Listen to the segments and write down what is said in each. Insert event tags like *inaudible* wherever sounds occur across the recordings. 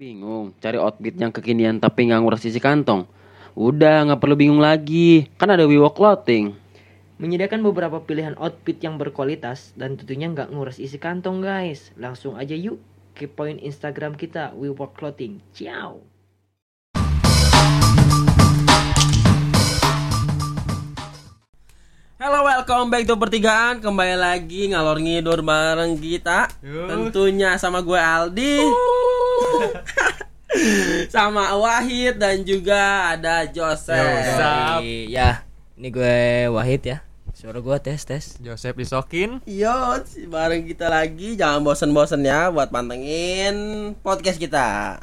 Bingung cari outfit yang kekinian tapi nggak nguras isi kantong? Udah nggak perlu bingung lagi, kan ada Wiwok Clothing. Menyediakan beberapa pilihan outfit yang berkualitas dan tentunya nggak nguras isi kantong guys. Langsung aja yuk kepoin Instagram kita We Work Clothing. Ciao. Halo, welcome back to pertigaan. Kembali lagi ngalor ngidur bareng kita. Tentunya sama gue Aldi. *laughs* sama Wahid dan juga ada Joseph. Joseph. Ya, ini gue Wahid ya. Suara gue tes tes. Joseph Isokin Yo, bareng kita lagi. Jangan bosen-bosen ya buat pantengin podcast kita.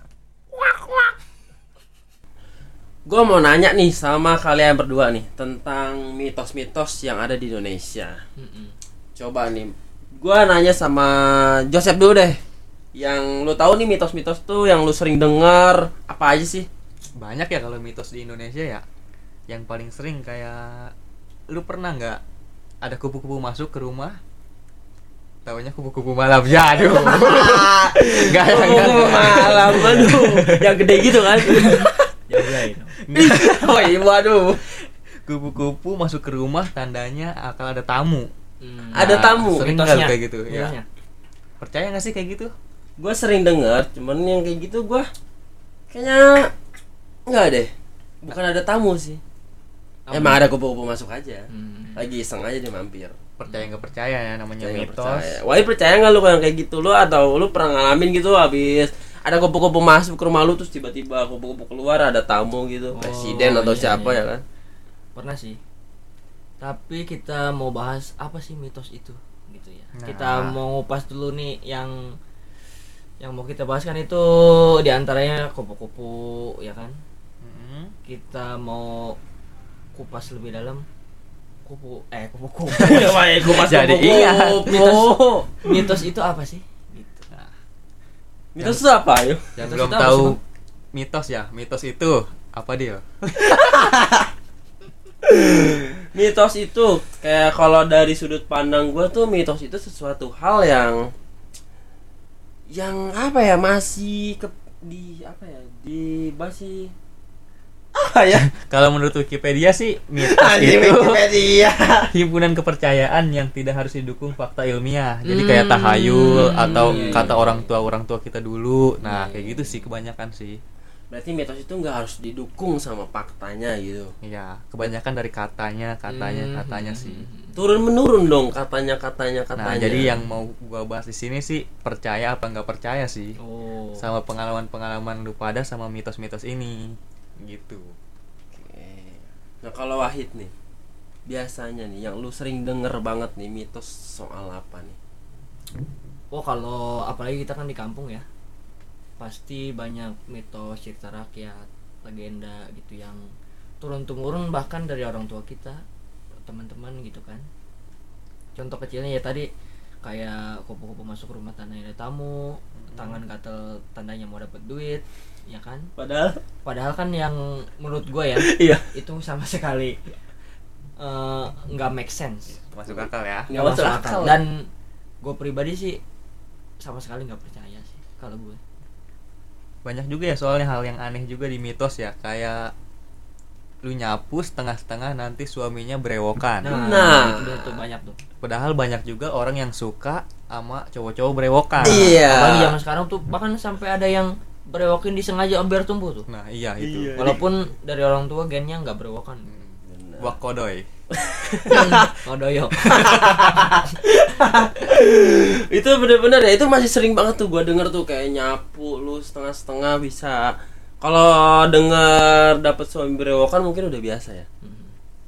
Gue mau nanya nih sama kalian berdua nih tentang mitos-mitos yang ada di Indonesia. Coba nih, gue nanya sama Joseph dulu deh. Yang lu tahu nih mitos-mitos tuh yang lu sering dengar apa aja sih? banyak ya kalau mitos di Indonesia ya. Yang paling sering kayak lu pernah nggak ada kupu-kupu masuk ke rumah? Taunya kupu-kupu malam. Ya aduh. *laughs* Nggak ya nggak. Malam, aduh, yang gede gitu kan? *laughs* Ya mulai. *laughs* oh iya, waduh. kupu-kupu masuk ke rumah tandanya akan ada tamu. Ada tamu, sering nggak kayak gitu? Ya. Percaya nggak sih kayak gitu gue sering denger cuman yang kayak gitu gue kayaknya nggak deh bukan ada tamu sih emang ada kupu-kupu masuk aja Hmm. lagi iseng aja dia mampir percaya nggak percaya ya namanya Percaya mitos percaya. Wah, percaya nggak lu yang kayak gitu lu atau lu pernah ngalamin gitu habis ada kupu-kupu masuk ke rumah lu terus tiba-tiba kupu-kupu keluar ada tamu gitu Oh, presiden atau iya, siapa iya. ya kan Pernah sih. Tapi kita mau bahas apa sih mitos itu gitu ya. Nah. Kita mau ngupas dulu nih yang yang mau kita bahas kan itu di antaranya kupu-kupu ya kan. Mm-mm. Kita mau kupas lebih dalam kupu eh kupu-kupu. *laughs* kupas Jadi ingat. mitos, *laughs* mitos itu apa sih? Gitu. mitos itu apa yuk yang Mitos belum itu apa tahu sih, Bang? mitos ya mitos itu apa dia *laughs* mitos itu kayak kalau dari sudut pandang gue tuh mitos itu sesuatu hal yang yang apa ya masih ke di apa ya di masih apa ya *laughs* Kalau menurut Wikipedia sih mitos itu Wikipedia *laughs* himpunan kepercayaan yang tidak harus didukung fakta ilmiah. Jadi kayak tahayul atau iya, kata iya. orang tua orang tua kita dulu. Nah kayak gitu sih kebanyakan sih. berarti mitos itu nggak harus didukung sama faktanya gitu Iya kebanyakan dari katanya katanya Hmm, katanya hmm, sih. Turun menurun dong katanya katanya Nah katanya jadi yang mau gua bahas di sini sih percaya apa nggak percaya sih Oh. sama pengalaman pengalaman lu pada sama mitos-mitos ini gitu. Oke. nah kalau Wahid nih biasanya nih yang lu sering denger banget nih mitos soal apa nih Oh kalau apalagi kita kan di kampung ya pasti banyak mitos cerita rakyat legenda gitu yang turun temurun bahkan dari orang tua kita teman-teman gitu kan. Contoh kecilnya ya tadi kayak kupu-kupu masuk rumah tandanya ada tamu tangan gatel tandanya mau dapat duit ya kan? Padahal? Padahal kan yang menurut gue ya *laughs* iya. itu sama sekali eh, nggak make sense. Masuk akal ya. Nggak Nggak masuk masuk akal. akal. dan gue pribadi sih sama sekali nggak percaya sih kalau gue banyak juga ya soalnya hal yang aneh juga di mitos ya kayak lu nyapu setengah-setengah nanti suaminya berewokan. Nah. itu tuh banyak tuh. Padahal banyak juga orang yang suka sama cowok-cowok berewokan. Iya. apalagi zaman sekarang tuh bahkan sampai ada yang berewokin disengaja biar tumbuh tuh. Nah iya itu. Walaupun dari orang tua gennya nggak berewokan. Wakodoy ngodoyo *laughs* itu bener-bener ya itu masih sering banget tuh gua denger tuh kayak nyapu lu setengah-setengah bisa kalau denger dapat suami berewokan mungkin udah biasa ya.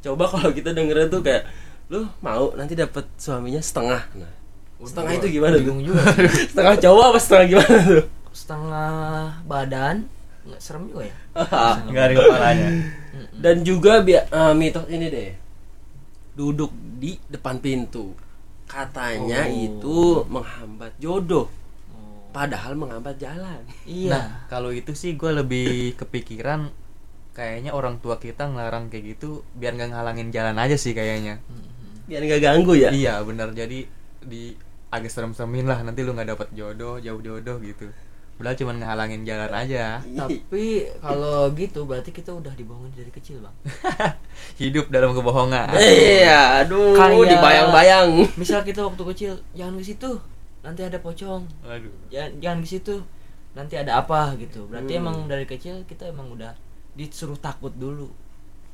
Coba *laughs* kalau kita dengernya tuh kayak lu mau nanti dapat suaminya setengah. Nah setengah itu gimana tuh? bingung juga *laughs* setengah cowok apa setengah gimana tuh? Setengah badan nggak serem juga ya? *laughs* Nggak ada kepalanya. Dan juga bi- eh, mitos ini deh. Duduk di depan pintu. Katanya Oh. itu menghambat jodoh. Oh. Padahal menghambat jalan. Iya. Nah kalau itu sih gue lebih kepikiran kayaknya orang tua kita ngelarang kayak gitu biar nggak ngalangin jalan aja sih kayaknya. Biar nggak ganggu ya? Iya benar. Jadi di agak serem-seremin lah nanti lu nggak dapat jodoh jauh jodoh gitu. Padahal cuma ngehalangin jalan aja. tapi kalau gitu berarti kita udah dibohongin dari kecil bang. *laughs* Hidup dalam kebohongan. Iya, aduh, Kayak- dibayang-bayang. misal kita waktu kecil jangan ke situ nanti ada pocong Waduh. jangan jangan ke situ nanti ada apa gitu berarti Hmm. emang dari kecil kita emang udah disuruh takut dulu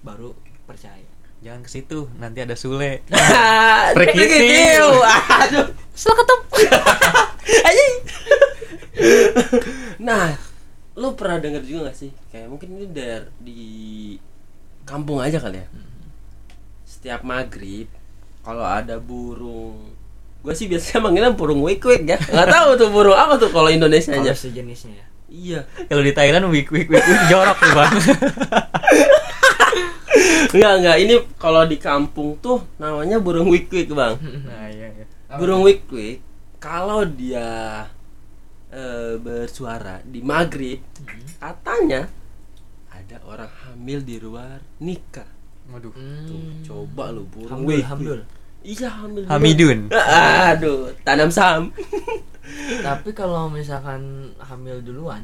baru percaya Jangan ke situ, nanti ada Sule. *laughs* Pergi Perkitiu. *laughs* Aduh. ketemu *laughs* nah, lu pernah denger juga gak sih? Kayak mungkin ini dari di kampung aja kali ya. Setiap maghrib kalau ada burung gue sih biasanya manggilnya burung wik wik ya. Nggak tahu tuh burung apa tuh kalau Indonesia kalau nya sejenisnya ya. Iya. Kalau di Thailand wik wik wik wik jorok tuh bang. nggak nggak. Ini kalau di kampung tuh namanya burung wik wik bang. Nah iya, iya. burung wik wik kalau dia eh, bersuara di maghrib katanya ada orang hamil di luar nikah. Waduh. tuh coba lu burung Hamdul, wik hamdul. Iya luar. Hamidun. aduh tanam saham tapi kalau misalkan hamil duluan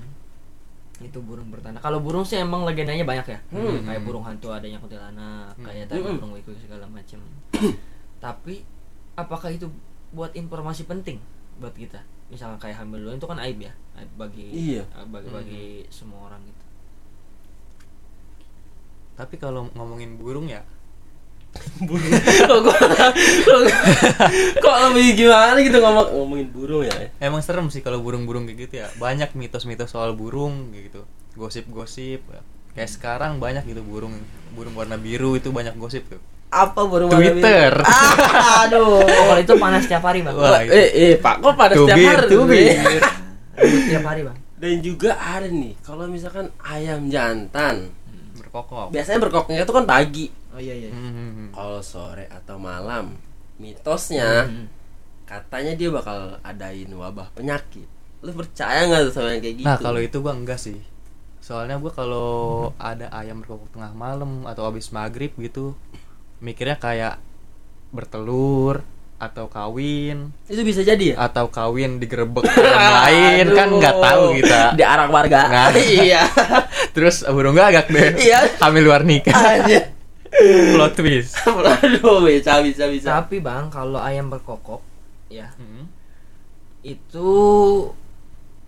itu burung bertanda kalau burung sih emang legendanya banyak ya Hmm. kayak burung hantu adanya kuntilanak kayak tadi Hmm. burung wiku segala macem *coughs* tapi apakah itu buat informasi penting buat kita misalnya kayak hamil duluan itu kan aib ya aib bagi Iya. bagi bagi semua orang gitu Tapi kalau ngomongin burung ya, kok gua kok lebih gimana gitu ngomong ngomongin burung ya emang serem sih kalau burung-burung kayak gitu ya. Banyak mitos-mitos soal burung kayak gitu. Gosip-gosip. Kayak sekarang banyak gitu burung burung warna biru itu banyak gosip tuh. apa burung warna biru? Twitter. Ah, aduh Oh, kalau itu panas tiap hari bang Wah, itu. eh eh pak kok pada setiap hari tubir. Ribut tiap hari bang dan juga ada nih kalau misalkan ayam jantan Berkokok. biasanya berkokoknya itu kan pagi oh iya iya. Hmm. kalau sore atau malam mitosnya Hmm. katanya dia bakal adain wabah penyakit. Lu percaya nggak tuh sama yang kayak gitu? Nah kalau itu gua enggak sih. Soalnya gua kalau ada ayam berkokok tengah malam Atau habis maghrib gitu Mikirnya kayak bertelur Atau kawin. Itu bisa jadi ya? Atau kawin digerebek orang lain Kan nggak tahu kita. Di arak warga. Nah. *laughs* iya. Terus burung gagak deh. Iya. Hamil luar nikah. Plot twist *laughs* Aduh, bisa bisa bisa. tapi bang kalau ayam berkokok ya Hmm. itu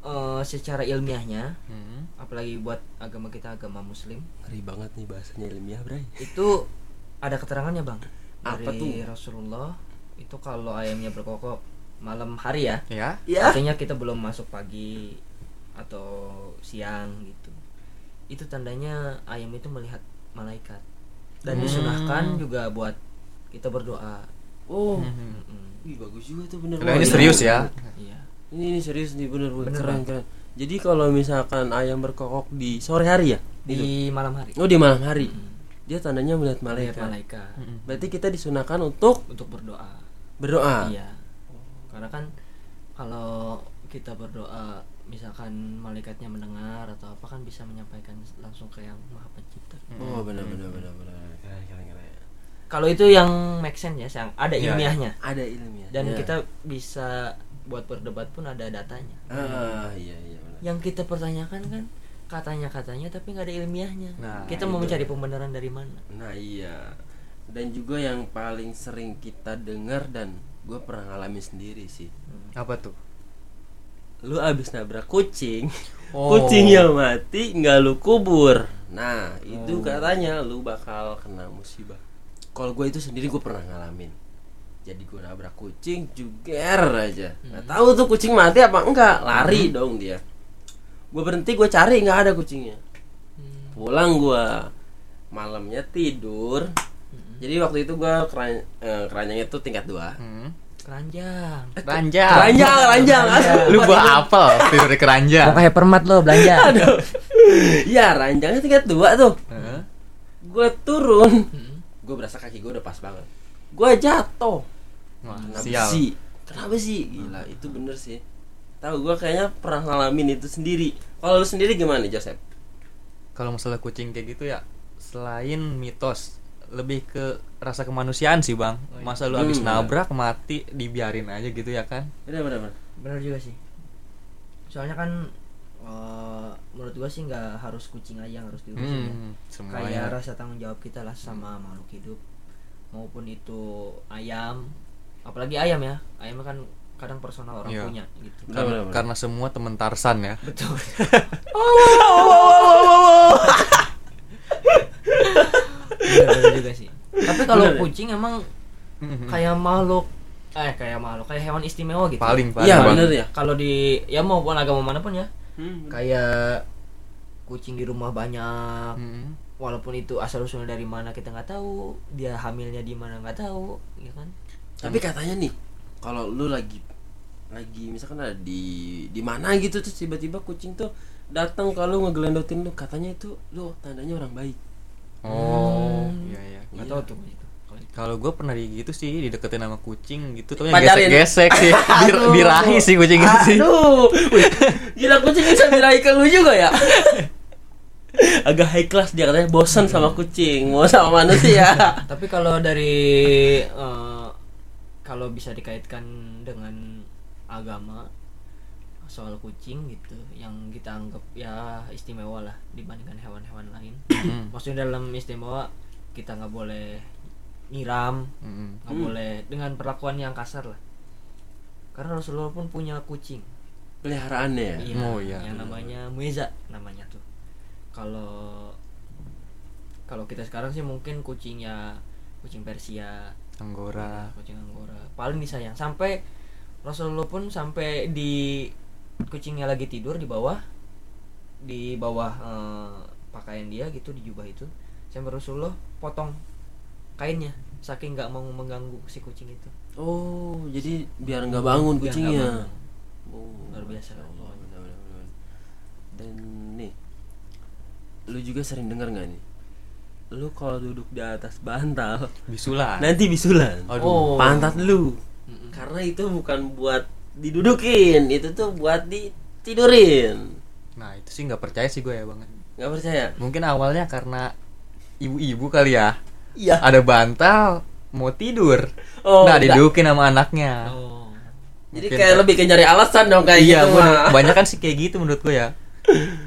eh, secara ilmiahnya Hmm. apalagi buat agama kita agama muslim Ngeri banget nih bahasanya ilmiah, Bray. itu ada keterangannya bang Apa dari tuh? Rasulullah itu kalau ayamnya berkokok malam hari ya Ya Ya. artinya kita belum masuk pagi atau siang gitu itu tandanya ayam itu melihat malaikat dan Hmm. disunahkan juga buat kita berdoa Oh. Hmm. Mm-mm. Wih, bagus juga tuh bener. Nah, ini serius ya iya Ini, ini serius nih bener, bener. Bener, keren keren. Jadi kalau misalkan ayam berkokok di sore hari ya? di malam hari Oh, di malam hari. Mm. Dia tandanya melihat melihat malaikat. malaikat Hmm. Berarti kita disunahkan untuk untuk berdoa berdoa. iya karena kan kalau kita berdoa misalkan malaikatnya mendengar atau apa kan bisa menyampaikan langsung ke yang maha pencipta. Oh, benar benar benar benar. Keren keren keren. kalau itu yang make sense ya yang ada Iya, ilmiahnya. Ada ilmiah. dan Ya. kita bisa buat berdebat pun ada datanya. Ah, iya iya benar. yang kita pertanyakan kan katanya katanya tapi nggak ada ilmiahnya. Nah, kita mau mencari pembenaran dari mana? Nah iya. Dan juga yang paling sering kita dengar dan gue pernah ngalamin sendiri sih. Apa tuh? Lu abis nabrak kucing *laughs* Oh. Kucingnya mati nggak lu kubur. Nah itu Oh. katanya lu bakal kena musibah. Kalau gue itu sendiri gue pernah ngalamin. Jadi gue nabrak kucing juger aja. Nggak tahu tuh kucing mati apa enggak lari dong dia. Gue berhenti gue cari nggak ada kucingnya. Pulang gue malamnya tidur. Jadi waktu itu gue keran eh, keranjangnya tuh tingkat dua. Hmm. Keranjang. Ranjang keranjang. Keranjang aduh. Lu buah apel tidur di keranjang. Mau kayak permat lo belanja. Aduh. Ya ranjangnya tingkat dua tuh. Hah? gue turun. Gue berasa kaki gue udah pas banget. Gue jatuh. Wah, kenapa sial. sih? Kenapa sih? Gila itu bener sih. Tahu gue kayaknya pernah ngalamin itu sendiri. Kalau lu sendiri gimana Joseph? Kalau masalah kucing kayak gitu ya Selain mitos Lebih ke rasa kemanusiaan sih bang Masa lu abis Hmm. nabrak mati Dibiarin aja gitu ya kan bener bener bener benar juga sih soalnya kan eh, menurut gua sih nggak harus kucing aja yang harus diurusin ya. Hmm, semuanya. kayak rasa tanggung jawab kita lah sama makhluk hidup maupun itu ayam apalagi ayam ya ayam kan kadang personal orang Iya. punya gitu Benar, Karena, benar, benar. karena semua temen Tarsan ya. betul *laughs* Bener, bener juga sih tapi kalau ya? kucing emang kayak makhluk eh kayak makhluk kayak hewan istimewa gitu paling paling Iya bener ya. kalau di ya maupun agama mana pun ya Hmm. kayak kucing di rumah banyak Hmm. walaupun itu asal usulnya dari mana kita nggak tahu dia hamilnya di mana nggak tahu ya kan Tapi katanya nih, kalau lu lagi lagi misalkan ada di di mana gitu terus tiba-tiba kucing tuh datang kalau ngegelendotin lu, katanya itu lu tandanya orang baik. Oh, Hmm. iya iya. nggak tahu tuh Kalau gue pernah di gitu sih dideketin sama kucing gitu, tapi Pacarin. gesek-gesek sih, *laughs* Bir, birahi sih kucing itu sih. Aduh, *laughs* gila kucing bisa birahi ke lu juga ya? *laughs* Agak high class dia katanya bosan sama kucing, mau sama manusia. tapi kalau dari eh, kalau bisa dikaitkan dengan agama soal kucing gitu yang kita anggap ya istimewa lah dibandingkan hewan-hewan lain maksudnya dalam istimewa kita nggak boleh nyiram Hmm. nggak Hmm. boleh dengan perlakuan yang kasar lah karena Rasulullah pun punya kucing Peliharaannya ya. Iya, Oh, iya. yang namanya Mueza namanya tuh kalau kalau kita sekarang sih mungkin kucingnya kucing Persia Anggora. kucing Anggora paling disayang sampai Rasulullah pun sampai di kucingnya lagi tidur di bawah di bawah eh, pakaian dia gitu di jubah itu sampai Rasulullah potong kainnya saking nggak mau mengganggu si kucing itu Oh, jadi biar nggak bangun Biar kucingnya. bangun. Oh, Luar biasa. Allah, benar, benar, benar. Dan nih, lu juga sering dengar nggak nih? Lu kalau duduk di atas bantal, Bisulan. nanti bisulan. Aduh. Oh. Pantat lu. Mm-mm. Karena itu bukan buat didudukin, itu tuh buat ditidurin. Nah, itu sih nggak percaya sih gue ya banget. Nggak percaya? Mungkin awalnya karena ibu-ibu kali ya. Iya. Ada bantal mau tidur. Oh, nah, enggak. didudukin sama anaknya. oh Jadi kayak kayak- lebih kayak nyari alasan dong kayak iya, gitu. mah. banyak kan sih kayak gitu menurut gue ya.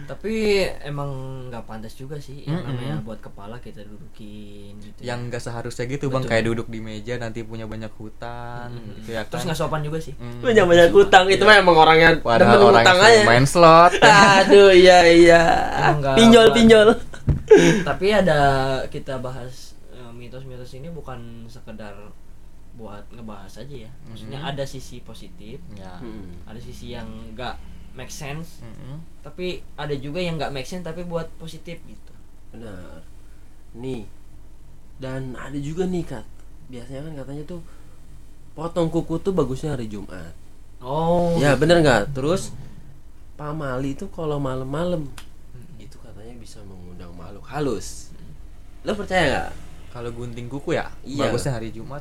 Tapi emang nggak pantas juga sih yang Mm-mm. namanya buat kepala kita dudukin gitu ya. Yang nggak seharusnya gitu, Bang. Betul. Kayak duduk di meja nanti punya banyak hutang Mm-mm. gitu ya kan. terus nggak sopan juga sih Hmm. Banyak banyak utang itu mah emang orangnya Padahal demen orang utang yang aja. main slot. *laughs* Aduh iya iya. Pinjol pinjol. tapi ada kita bahas eh, mitos-mitos ini bukan sekedar buat ngebahas aja ya maksudnya Mhm. ada sisi positif ya. Hmm. ada sisi yang nggak make sense Mm-mm. tapi ada juga yang nggak make sense tapi buat positif gitu Benar. Nih. Dan ada juga nih Kat. Biasanya kan katanya tuh potong kuku tuh bagusnya hari Jumat. oh Ya bener nggak? Terus pamali itu kalau malam-malam itu katanya bisa mengundang makhluk halus. Lo percaya nggak? Kalau gunting kuku ya, Iya. bagusnya hari Jumat.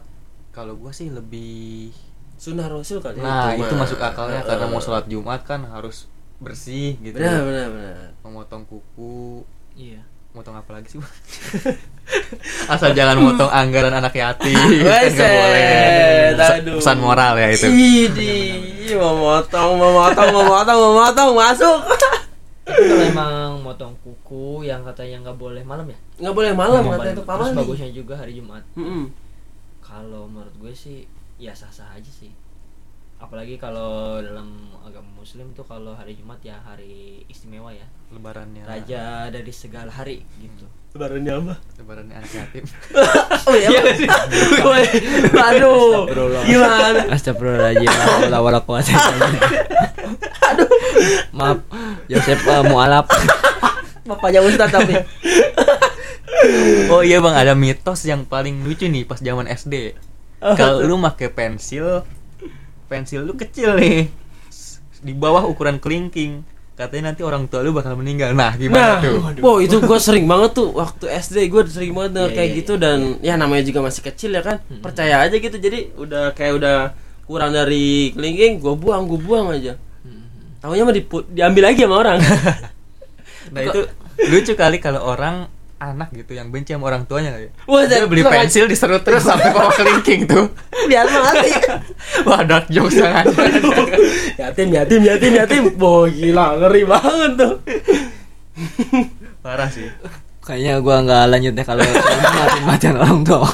Kalau gua sih lebih Sunnah Rasul kali Nah, itu, mah. masuk akalnya Heeh. karena mau sholat Jumat kan harus bersih gitu. Benar benar benar. Memotong kuku, iya motong apa lagi sih? Bang? *laughs* Asal jangan motong anggaran anak yatim. *laughs* kan nggak boleh. Aduh. Pesan moral ya itu. Idi, mau motong, mau motong, mau motong, mau motong, masuk. *laughs* Kalau emang motong kuku yang katanya nggak boleh malam ya Nggak boleh malam katanya itu terus pamali. bagusnya juga hari Jumat Mm-mm. kalau menurut gue sih ya sah-sah aja sih apalagi kalau dalam agama muslim tuh kalau hari Jumat ya hari istimewa ya Lebarannya. raja dari segala hari gitu Lebarannya apa? Lebarannya anak yatim. *laughs* Oh iya. *laughs* Woi, Aduh. Gimana? Astagfirullahaladzim La wala quwata billah. Maaf Yosef uh, mualaf Bapaknya Ustaz tapi. oh iya bang, ada mitos yang paling lucu nih pas zaman SD. Kalau lu pakai pensil, pensil lu kecil nih, di bawah ukuran kelingking. Katanya nanti orang tua lu bakal meninggal. Nah, gimana Nah, tuh? wow itu gue sering banget tuh. Waktu SD gue sering banget denger Iya, kayak iya, gitu dan ya namanya juga masih kecil ya kan. Percaya aja gitu. Jadi udah kayak udah kurang dari kelingking gue buang gue buang aja. Tahunya mah diambil lagi sama orang. *laughs* Nah itu lucu kali kalau orang anak gitu yang benci sama orang tuanya kali. ya. Wah, Dia beli pensil diserut terus *laughs* sampai bawa kelingking tuh. biar mati *laughs* Wah, dark jokes yang ada. *laughs* yatim yatim yatim yatim boh gila ngeri banget tuh Parah sih. Kayaknya gua nggak lanjut deh kalau mati-matian orang tua.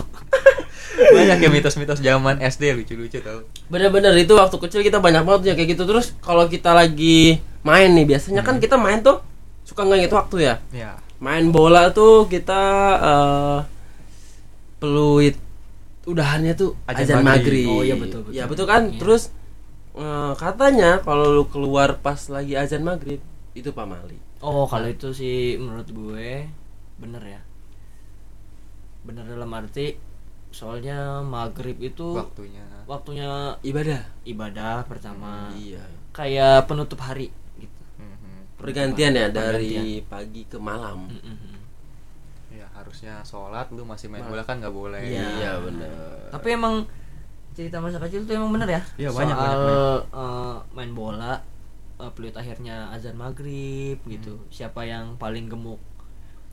Banyak ya mitos-mitos zaman SD lucu-lucu tau. bener-bener itu waktu kecil kita banyak banget yang kayak gitu terus kalau kita lagi main nih biasanya kan kita main tuh suka nggak gitu waktu ya Ya. Main bola tuh kita eh peluit udahannya tuh Azan azan maghrib. maghrib. Oh, iya, betul, betul. Ya betul kan? Iya. Terus eh, katanya kalau lu keluar pas lagi azan maghrib itu pamali. Oh, kalau itu sih menurut gue bener ya. Bener dalam arti soalnya maghrib itu Waktunya. waktunya Ibadah. ibadah pertama Iya. kayak penutup hari. Pergantian ya dari Pergantian. pagi ke malam. Mm-mm. Ya harusnya sholat lu masih main bola kan nggak boleh. Iya. Iya benar. Tapi emang cerita masa kecil tuh emang bener ya. Iya, Soal banyak, banyak, eh, main bola eh, peluit akhirnya azan maghrib gitu. Siapa yang paling gemuk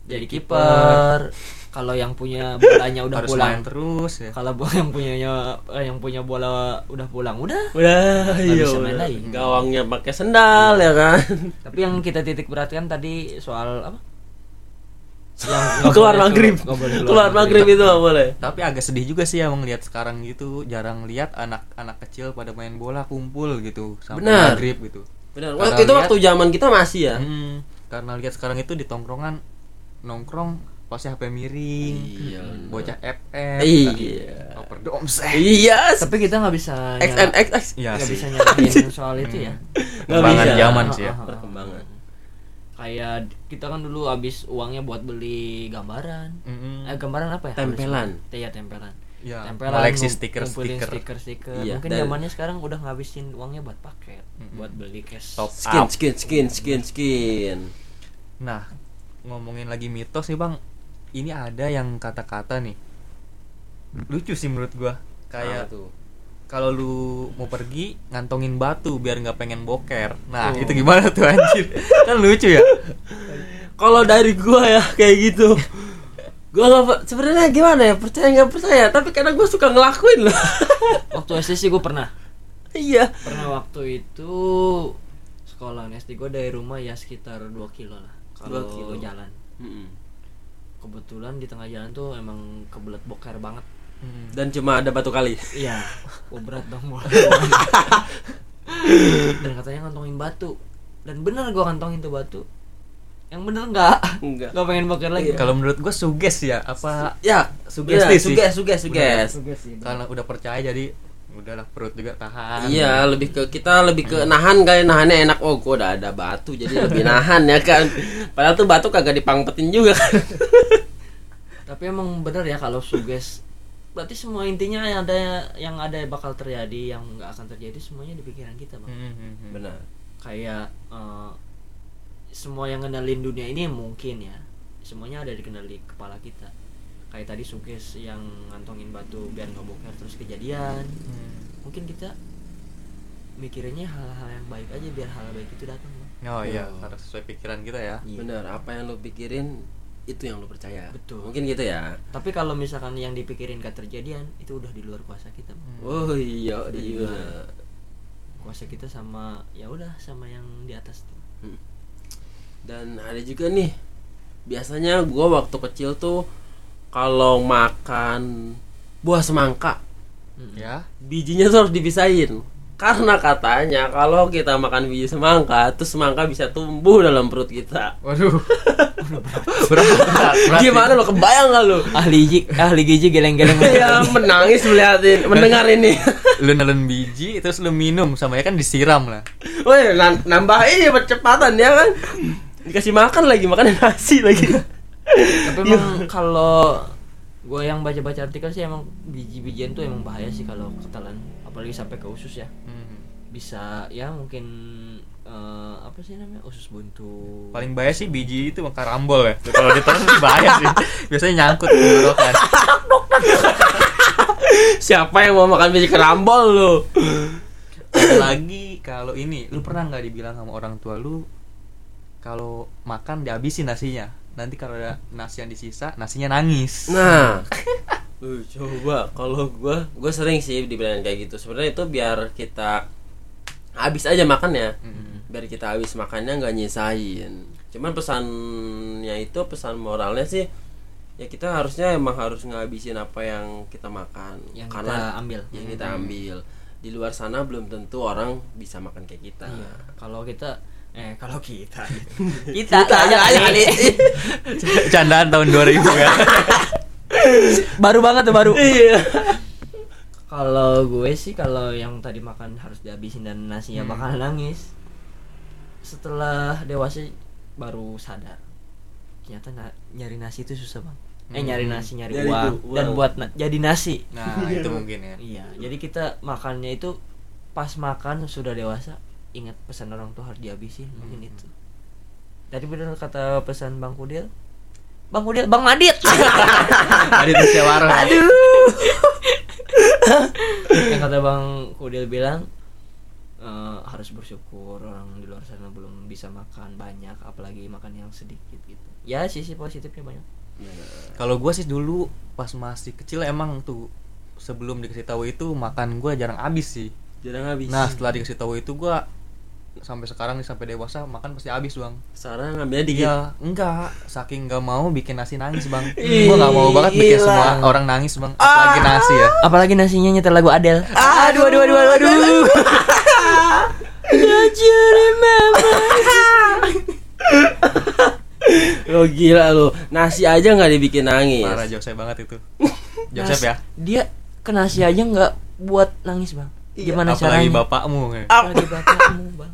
jadi kiper. Kalau yang punya bolanya udah Harus pulang. main terus ya. Kalau yang punyanya eh, yang punya bola udah pulang udah. Udah, iya. bisa main udah. lagi. Gawangnya pakai sendal ya kan. Tapi yang kita titik beratkan tadi soal apa? *laughs* keluar boleh maghrib. nggak boleh *laughs* Keluar maghrib itu nggak boleh. Tapi agak sedih juga sih emang lihat sekarang gitu jarang lihat anak-anak kecil pada main bola kumpul gitu sampai Benar. maghrib gitu. Benar. Waktu itu lihat- waktu zaman kita masih ya. Hmm, karena lihat sekarang itu di tongkrongan nongkrong pasti HP miring, Iya. bocah FF, Iya. Over domsek. Iya. Tapi kita nggak bisa ny- XNXX. Iya nggak bisa nyalahin *laughs* soal itu ya. Perkembangan bisa. zaman sih ya. Ah, ah, ah. Perkembangan. Kayak kita kan dulu habis uangnya buat beli gambaran. Mm-mm. Eh gambaran apa ya? Tempelan. Iya tempelan. Ya, tempelan koleksi ngum- stiker-stiker. ngumpulin stiker-stiker. Iya, Mungkin dan- zamannya sekarang udah ngabisin uangnya buat paket, Mm-mm. buat beli cash. Top Skin, up. skin, skin, skin, skin. Nah, ngomongin lagi mitos nih bang, ini ada yang kata-kata nih lucu sih menurut gua. Kayak tuh. kalau lu mau pergi ngantongin batu biar nggak pengen boker. Nah, Oh. itu gimana tuh anjir? *laughs* kan lucu ya? Kalau dari gua ya kayak gitu. Gua nggak per- sebenarnya gimana ya percaya nggak percaya tapi kadang gua suka ngelakuin loh. *laughs* Waktu SD sih gue pernah. iya. Pernah waktu itu sekolah SD gue dari rumah ya sekitar 2 kilo lah. Kalau kilo. jalan. Kebetulan di tengah jalan tuh emang kebelet boker banget. Dan cuma ada batu kali. Iya, *laughs* oh, berat dong gua. *laughs* Dan katanya ngantongin batu. Dan bener gua kantongin tuh batu. Yang bener enggak? Enggak. Enggak pengen boker lagi. Kalau menurut gua suges ya, apa Ya, Sugesti iya, sih. Suges, suges, suges. Suges karena udah percaya jadi udahlah perut juga tahan. Iya, lebih ke kita lebih ke nahan kali nahannya enak. Oh, gua udah ada batu jadi lebih nahan ya kan. Padahal tuh batu kagak dipangpetin juga kan. Tapi emang bener ya kalau suges berarti semua intinya yang ada yang ada bakal terjadi yang nggak akan terjadi semuanya di pikiran kita bang Mhm. Benar. kayak eh, semua yang ngendalin dunia ini mungkin ya semuanya ada di kendali kepala kita kayak tadi suges yang ngantongin batu biar nggak boker terus kejadian Hmm. mungkin kita mikirinnya hal-hal yang baik aja biar hal baik itu datang Bang. Oh iya, Oh. harus sesuai pikiran kita ya. Iya. Benar, apa yang lo pikirin itu yang lo percaya. Betul. Mungkin gitu ya. tapi kalau misalkan yang dipikirin gak terjadian itu udah di luar kuasa kita Bang. Oh iya, Udah di iya. kuasa kita sama ya udah sama yang di atas tuh Dan ada juga nih. Biasanya gua waktu kecil tuh kalau makan buah semangka. Ya. bijinya tuh harus dipisahin. Karena katanya kalau kita makan biji semangka, tuh semangka bisa tumbuh dalam perut kita. Waduh. *laughs* berat, berat, berat. Gimana lo kebayang gak lo? ahli gizi ahli gizi geleng-geleng *laughs* ya menangis melihatin mendengar ini. *laughs* lu nelen biji terus lu minum sama ya kan disiram lah. Woi, nambah ini percepatan ya kan. Dikasih makan lagi, makan nasi lagi. Tapi emang kalau gue yang baca-baca artikel sih emang biji-bijian tuh emang bahaya sih kalau ketelan apalagi sampai ke usus ya Hmm. bisa ya mungkin eh, apa sih namanya usus buntu Paling bahaya sih biji itu karambol ya. Kalau ditelan sih bahaya sih. Biasanya nyangkut di tenggorokan. *laughs* Siapa yang mau makan biji kerambol lo? Ada lagi kalau ini, lu pernah nggak dibilang sama orang tua lu kalau makan dihabisin nasinya nanti kalau ada nasi yang disisa nasinya nangis. Nah, *laughs* uh, coba. Kalau gua gua sering sih dibilang kayak gitu. Sebenarnya itu biar kita habis aja makannya. Biar kita habis makannya nggak nyisain. Cuman pesannya itu pesan moralnya sih ya kita harusnya emang harus ngabisin apa yang kita makan. Yang karena kita ambil. yang kita ambil. Di luar sana belum tentu orang bisa makan kayak kita. Iya, kalau kita eh kalau kita. *laughs* Kita aja kali. *laughs* candaan tahun 2000 ya *laughs* baru banget tuh baru. Iya. Kalau gue sih kalau yang tadi makan harus dihabisin dan nasinya Hmm. bakalan nangis. Setelah dewasa baru sadar. Ternyata na- nyari nasi itu susah bang. Eh Hmm. nyari nasi nyari, Nyari uang, du- dan buat na- jadi nasi. Nah itu mungkin ya. Iya jadi kita makannya itu pas makan sudah dewasa ingat pesan orang tua harus dihabisin mungkin Hmm. itu tadi benar kata pesan bang Kudil bang Kudil bang Madit ada di Syawaro Aduh. yang kata Bang Kudil bilang eh, harus bersyukur orang di luar sana belum bisa makan banyak apalagi makan yang sedikit gitu. Ya sisi positifnya banyak. kalau gua sih dulu pas masih kecil emang tuh sebelum dikasih tahu itu makan gua jarang habis sih jarang habis nah setelah dikasih tahu itu gua sampai sekarang nih sampai dewasa makan pasti habis bang sekarang ngambilnya dikit Iya, enggak. Saking nggak mau bikin nasi nangis, Bang. Gua nggak mau banget bikin semua orang nangis, Bang. Apalagi nasi ya. Apalagi nasinya nyetel lagu Adele. aduh aduh aduh aduh, aduh. Don't you remember? lo gila lo nasi aja nggak dibikin nangis Parah Joseph banget itu. Joseph ya. Dia ke nasi aja nggak buat nangis bang. Iya, Gimana Apalagi caranya? bapakmu. ya. Apalagi bapakmu bang.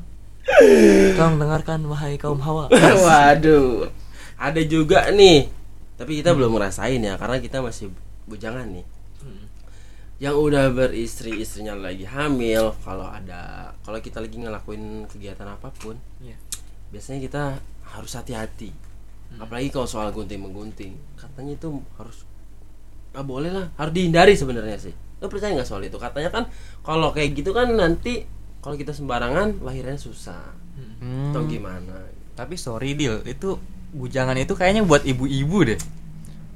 Tolong dengarkan wahai kaum hawa. *laughs* waduh. Ada juga nih. Tapi kita belum ngerasain ya karena kita masih bujangan nih. Hmm. yang udah beristri istrinya lagi hamil kalau ada kalau kita lagi ngelakuin kegiatan apa pun Iya. biasanya kita harus hati-hati. Apalagi kalau soal gunting menggunting katanya itu harus nggak boleh lah. Harus dihindari sebenarnya sih. Lo percaya nggak soal itu? Katanya kan kalau kayak gitu kan nanti kalau kita sembarangan lahirnya susah Hmm. atau gimana Tapi sorry deal, itu bujangan itu kayaknya buat ibu-ibu deh.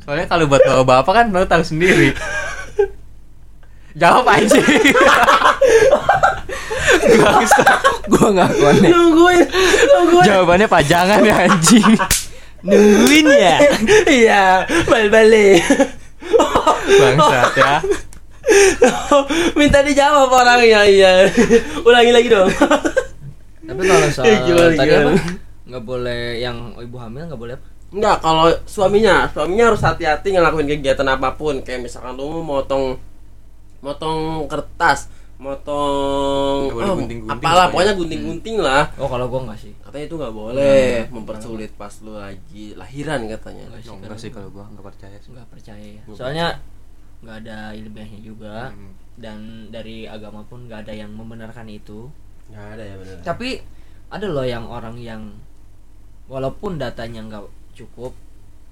Soalnya kalau buat bapak-bapak kan lo tahu sendiri. Jawab aja. Bangsa. Gua nggak konek. nungguin nungguin Jawabannya pajangan ya anjing. Nungguin ya. iya balik balik Bangsat ya. *laughs* minta dijawab orangnya iya ulangi lagi dong Tapi kalau *laughs* soal gimana, tadi gimana? apa? Nggak boleh yang ibu hamil nggak boleh apa? Enggak, kalau suaminya, suaminya harus hati-hati ngelakuin kegiatan apa pun. Kayak misalkan lu mau motong motong kertas, motong Nggak boleh ah, gunting-gunting apalah, pokoknya. pokoknya gunting-gunting lah. Oh kalau gua nggak sih. Katanya itu nggak boleh mempersulit pas lu lagi lahiran katanya. Nggak sih, Oh, sih kalau gua enggak percaya sih. nggak percaya ya. Nggak Soalnya nggak ada ilmiahnya juga Hmm. dan dari agama pun nggak ada yang membenarkan itu. Nggak ada ya benar. Tapi ada loh yang orang yang walaupun datanya nggak cukup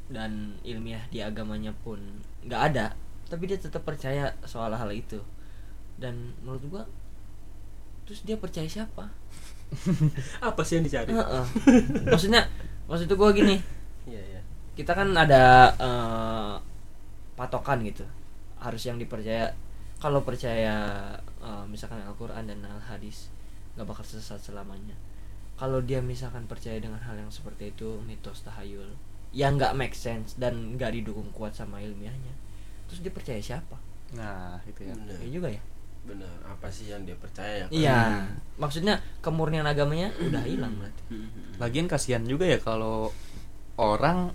dan ilmiah di agamanya pun nggak ada, tapi dia tetap percaya soal hal itu. Dan menurut gua terus dia percaya siapa? *laughs* Apa sih yang dicari? Heeh. maksudnya maksud gue gini Iya, iya. kita kan ada eh, patokan gitu harus yang dipercaya. Kalau percaya eh, misalkan Al-Quran dan Al-Hadis nggak bakal sesat selamanya. Kalau dia misalkan percaya dengan hal yang seperti itu mitos tahayul yang nggak make sense dan nggak didukung kuat sama ilmiahnya. Terus dia percaya siapa? Nah, itu ya. Benar. ya juga ya. Benar. Apa sih yang dia percaya ya? iya. Maksudnya kemurnian agamanya udah hilang berarti. Lagian kasihan juga ya kalau orang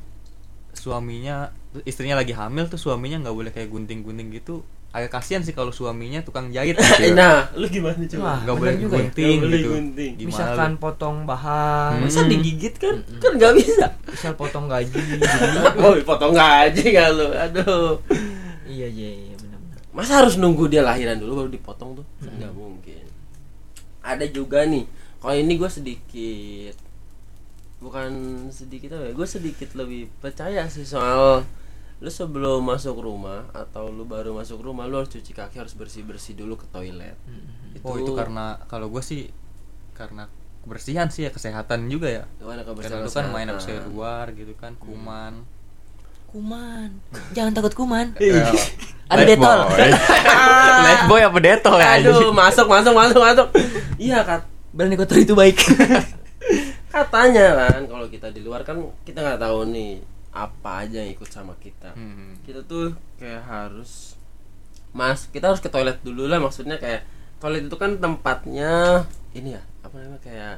suaminya istrinya lagi hamil tuh suaminya nggak boleh kayak gunting-gunting gitu agak kasihan sih kalau suaminya tukang jahit gitu ya. *laughs* nah, lu gimana coba? nggak bener boleh juga ya. gunting Nggak boleh gitu gunting. Gimana misalkan lu? potong bahan Hmm. Masa digigit kan? Mm-mm. Kan nggak bisa. misal potong gaji *laughs* Oh, potong gaji nggak lu? Aduh. iya iya iya benar-benar Masa harus nunggu dia lahiran dulu baru dipotong tuh? Nggak mungkin. Ada juga nih. Kalau ini gue sedikit bukan sedikit apa ya? Gue sedikit lebih percaya sih soal lu sebelum masuk rumah atau lu baru masuk rumah lu harus cuci kaki harus bersih bersih dulu ke toilet. Oh itu karena kalau gue sih karena kebersihan sih ya kesehatan juga ya. Karena kebersihan lu kan main habis keluar gitu kan kuman. Kuman. Jangan takut kuman. Eh, *laughs* Ada detol. boy. *laughs* Life boy apa detol ya Aduh, masuk masuk masuk masuk. Iya kat berani kotor itu baik *laughs* katanya kan kalau kita di luar kan kita nggak tahu nih apa aja yang ikut sama kita. Hmm. Kita tuh kayak harus mas kita harus ke toilet dulu lah maksudnya kayak toilet itu kan tempatnya ini ya apa namanya kayak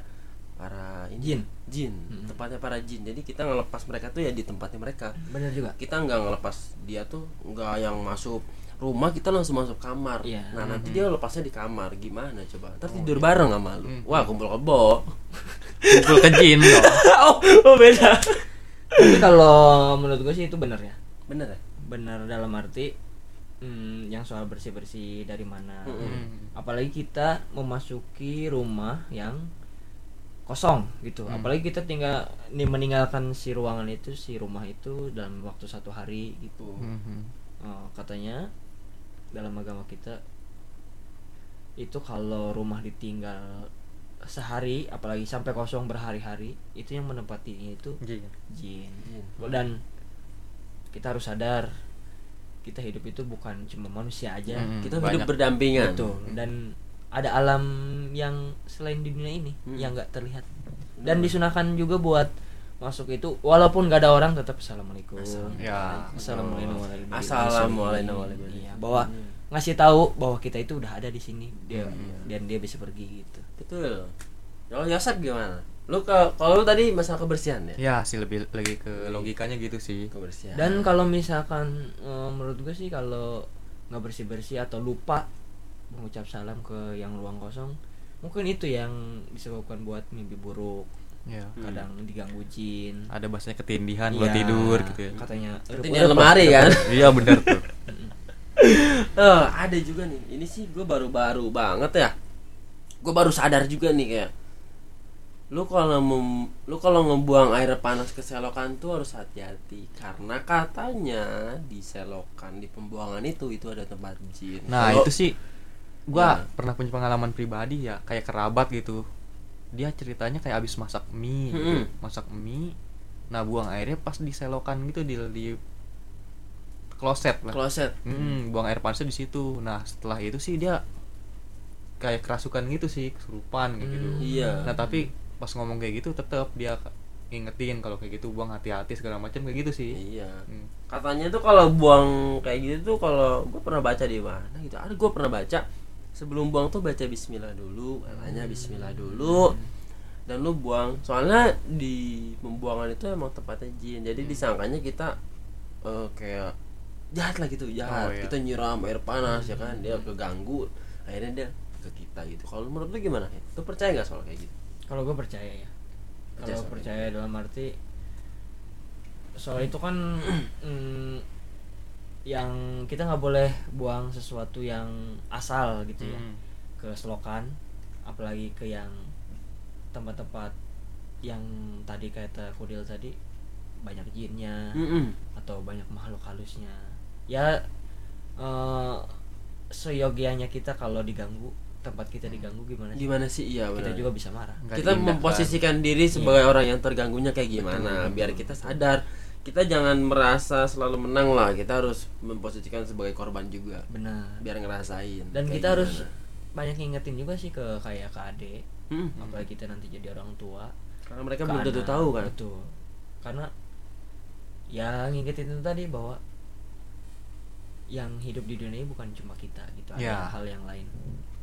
para ini, Jin. jin tempatnya para jin jadi kita ngelepas mereka tuh ya di tempatnya mereka bener juga kita nggak ngelepas dia tuh nggak yang masuk rumah kita langsung masuk kamar. Iya. nah nanti dia lepasnya di kamar. Gimana coba? Ntar tidur bareng sama lu. Wah kumpul kebo. Kumpul ke jin *laughs* oh, oh beda. Tapi kalau menurut gue sih itu bener ya. Bener ya? Bener dalam arti hmm, yang soal bersih bersih dari mana. Hmm. apalagi kita memasuki rumah yang kosong gitu. Apalagi kita tinggal nih meninggalkan si ruangan itu si rumah itu dalam waktu satu hari gitu. Hmm. Eh, katanya dalam agama kita itu kalau rumah ditinggal sehari apalagi sampai kosong berhari-hari itu yang menempatinya itu Jin. jin dan kita harus sadar kita hidup itu bukan cuma manusia aja Mm-mm. kita hidup berdampingan betul dan ada alam yang selain di dunia ini Hmm. yang nggak terlihat dan disunahkan juga buat masuk itu walaupun gak ada orang tetap assalamualaikum. Ya. assalamualaikum Assalamualaikum. Iya, bahwa ngasih tahu bahwa kita itu udah ada di sini. Dia dan dia bisa pergi gitu. Betul. Kalau Yosep gimana? Lu ke kalau lu tadi masalah kebersihan ya? Ya sih lebih lagi ke logikanya gitu sih. kebersihan. Dan kalau misalkan eh, menurut gue sih kalau nggak bersih bersih atau lupa mengucap salam ke yang ruang kosong mungkin itu yang disebabkan buat mimpi buruk Ya. kadang diganggu jin Ada bahasanya ketindihan buat Iya, tidur gitu ya. katanya Ketindihan lemari kan *laughs* Iya benar tuh. *laughs* Eh, ada juga nih. Ini sih gue baru-baru banget ya. Gue baru sadar juga nih kayak lu kalau mem- lu kalau ngebuang air panas ke selokan tuh harus hati-hati karena katanya di selokan di pembuangan itu itu ada tempat jin. Nah Kalau- itu sih gua Ya. pernah punya pengalaman pribadi ya kayak kerabat gitu. Dia ceritanya kayak abis masak mie, gitu. Mm-mm. masak mie. Nah buang airnya pas di selokan gitu di di kloset lah. kloset. Hmm, buang air panasnya di situ. Nah setelah itu sih dia kayak kerasukan gitu sih kesurupan kayak gitu. Iya. Nah tapi pas ngomong kayak gitu tetap dia ngingetin kalau kayak gitu buang hati-hati segala macam kayak gitu sih. Iya. Hmm. Katanya tuh kalau buang kayak gitu tuh kalau gue pernah baca di mana gitu. Ada gue pernah baca sebelum buang tuh baca Bismillah dulu, katanya Bismillah dulu. Dan lu buang. Soalnya di pembuangan itu emang tempatnya jin. Jadi disangkanya kita eh, kayak jahat lah gitu, jahat. Oh, iya. Kita nyiram air panas ya kan, dia keganggu. Akhirnya dia ke kita gitu. Kalau menurut lu gimana? Lu percaya nggak soal kayak gitu? kalau gue percaya ya kalau percaya dalam arti soal itu kan *clears throat* mm, yang kita nggak boleh buang sesuatu yang asal gitu ya Hmm. ke selokan apalagi ke yang tempat-tempat yang tadi kata Kudil tadi banyak jinnya Mm-mm. atau banyak makhluk halusnya ya eh seyogianya kita kalau diganggu tempat kita diganggu gimana sih Gimana sih? Iya kita benar. juga bisa marah Nggak kita diindahkan. memposisikan diri sebagai orang yang terganggunya kayak gimana biar kita sadar kita jangan merasa selalu menang lah. Kita harus memposisikan sebagai korban juga. Benar. Biar ngerasain. Dan kita harus gimana. banyak ngingetin juga sih ke kayak ke adik. Hmm, apalagi kita nanti jadi orang tua. Karena mereka belum tentu tahu kan? betul. Karena ya ngingetin itu tadi bahwa yang hidup di dunia ini bukan cuma kita gitu. Ada Ya. hal yang lain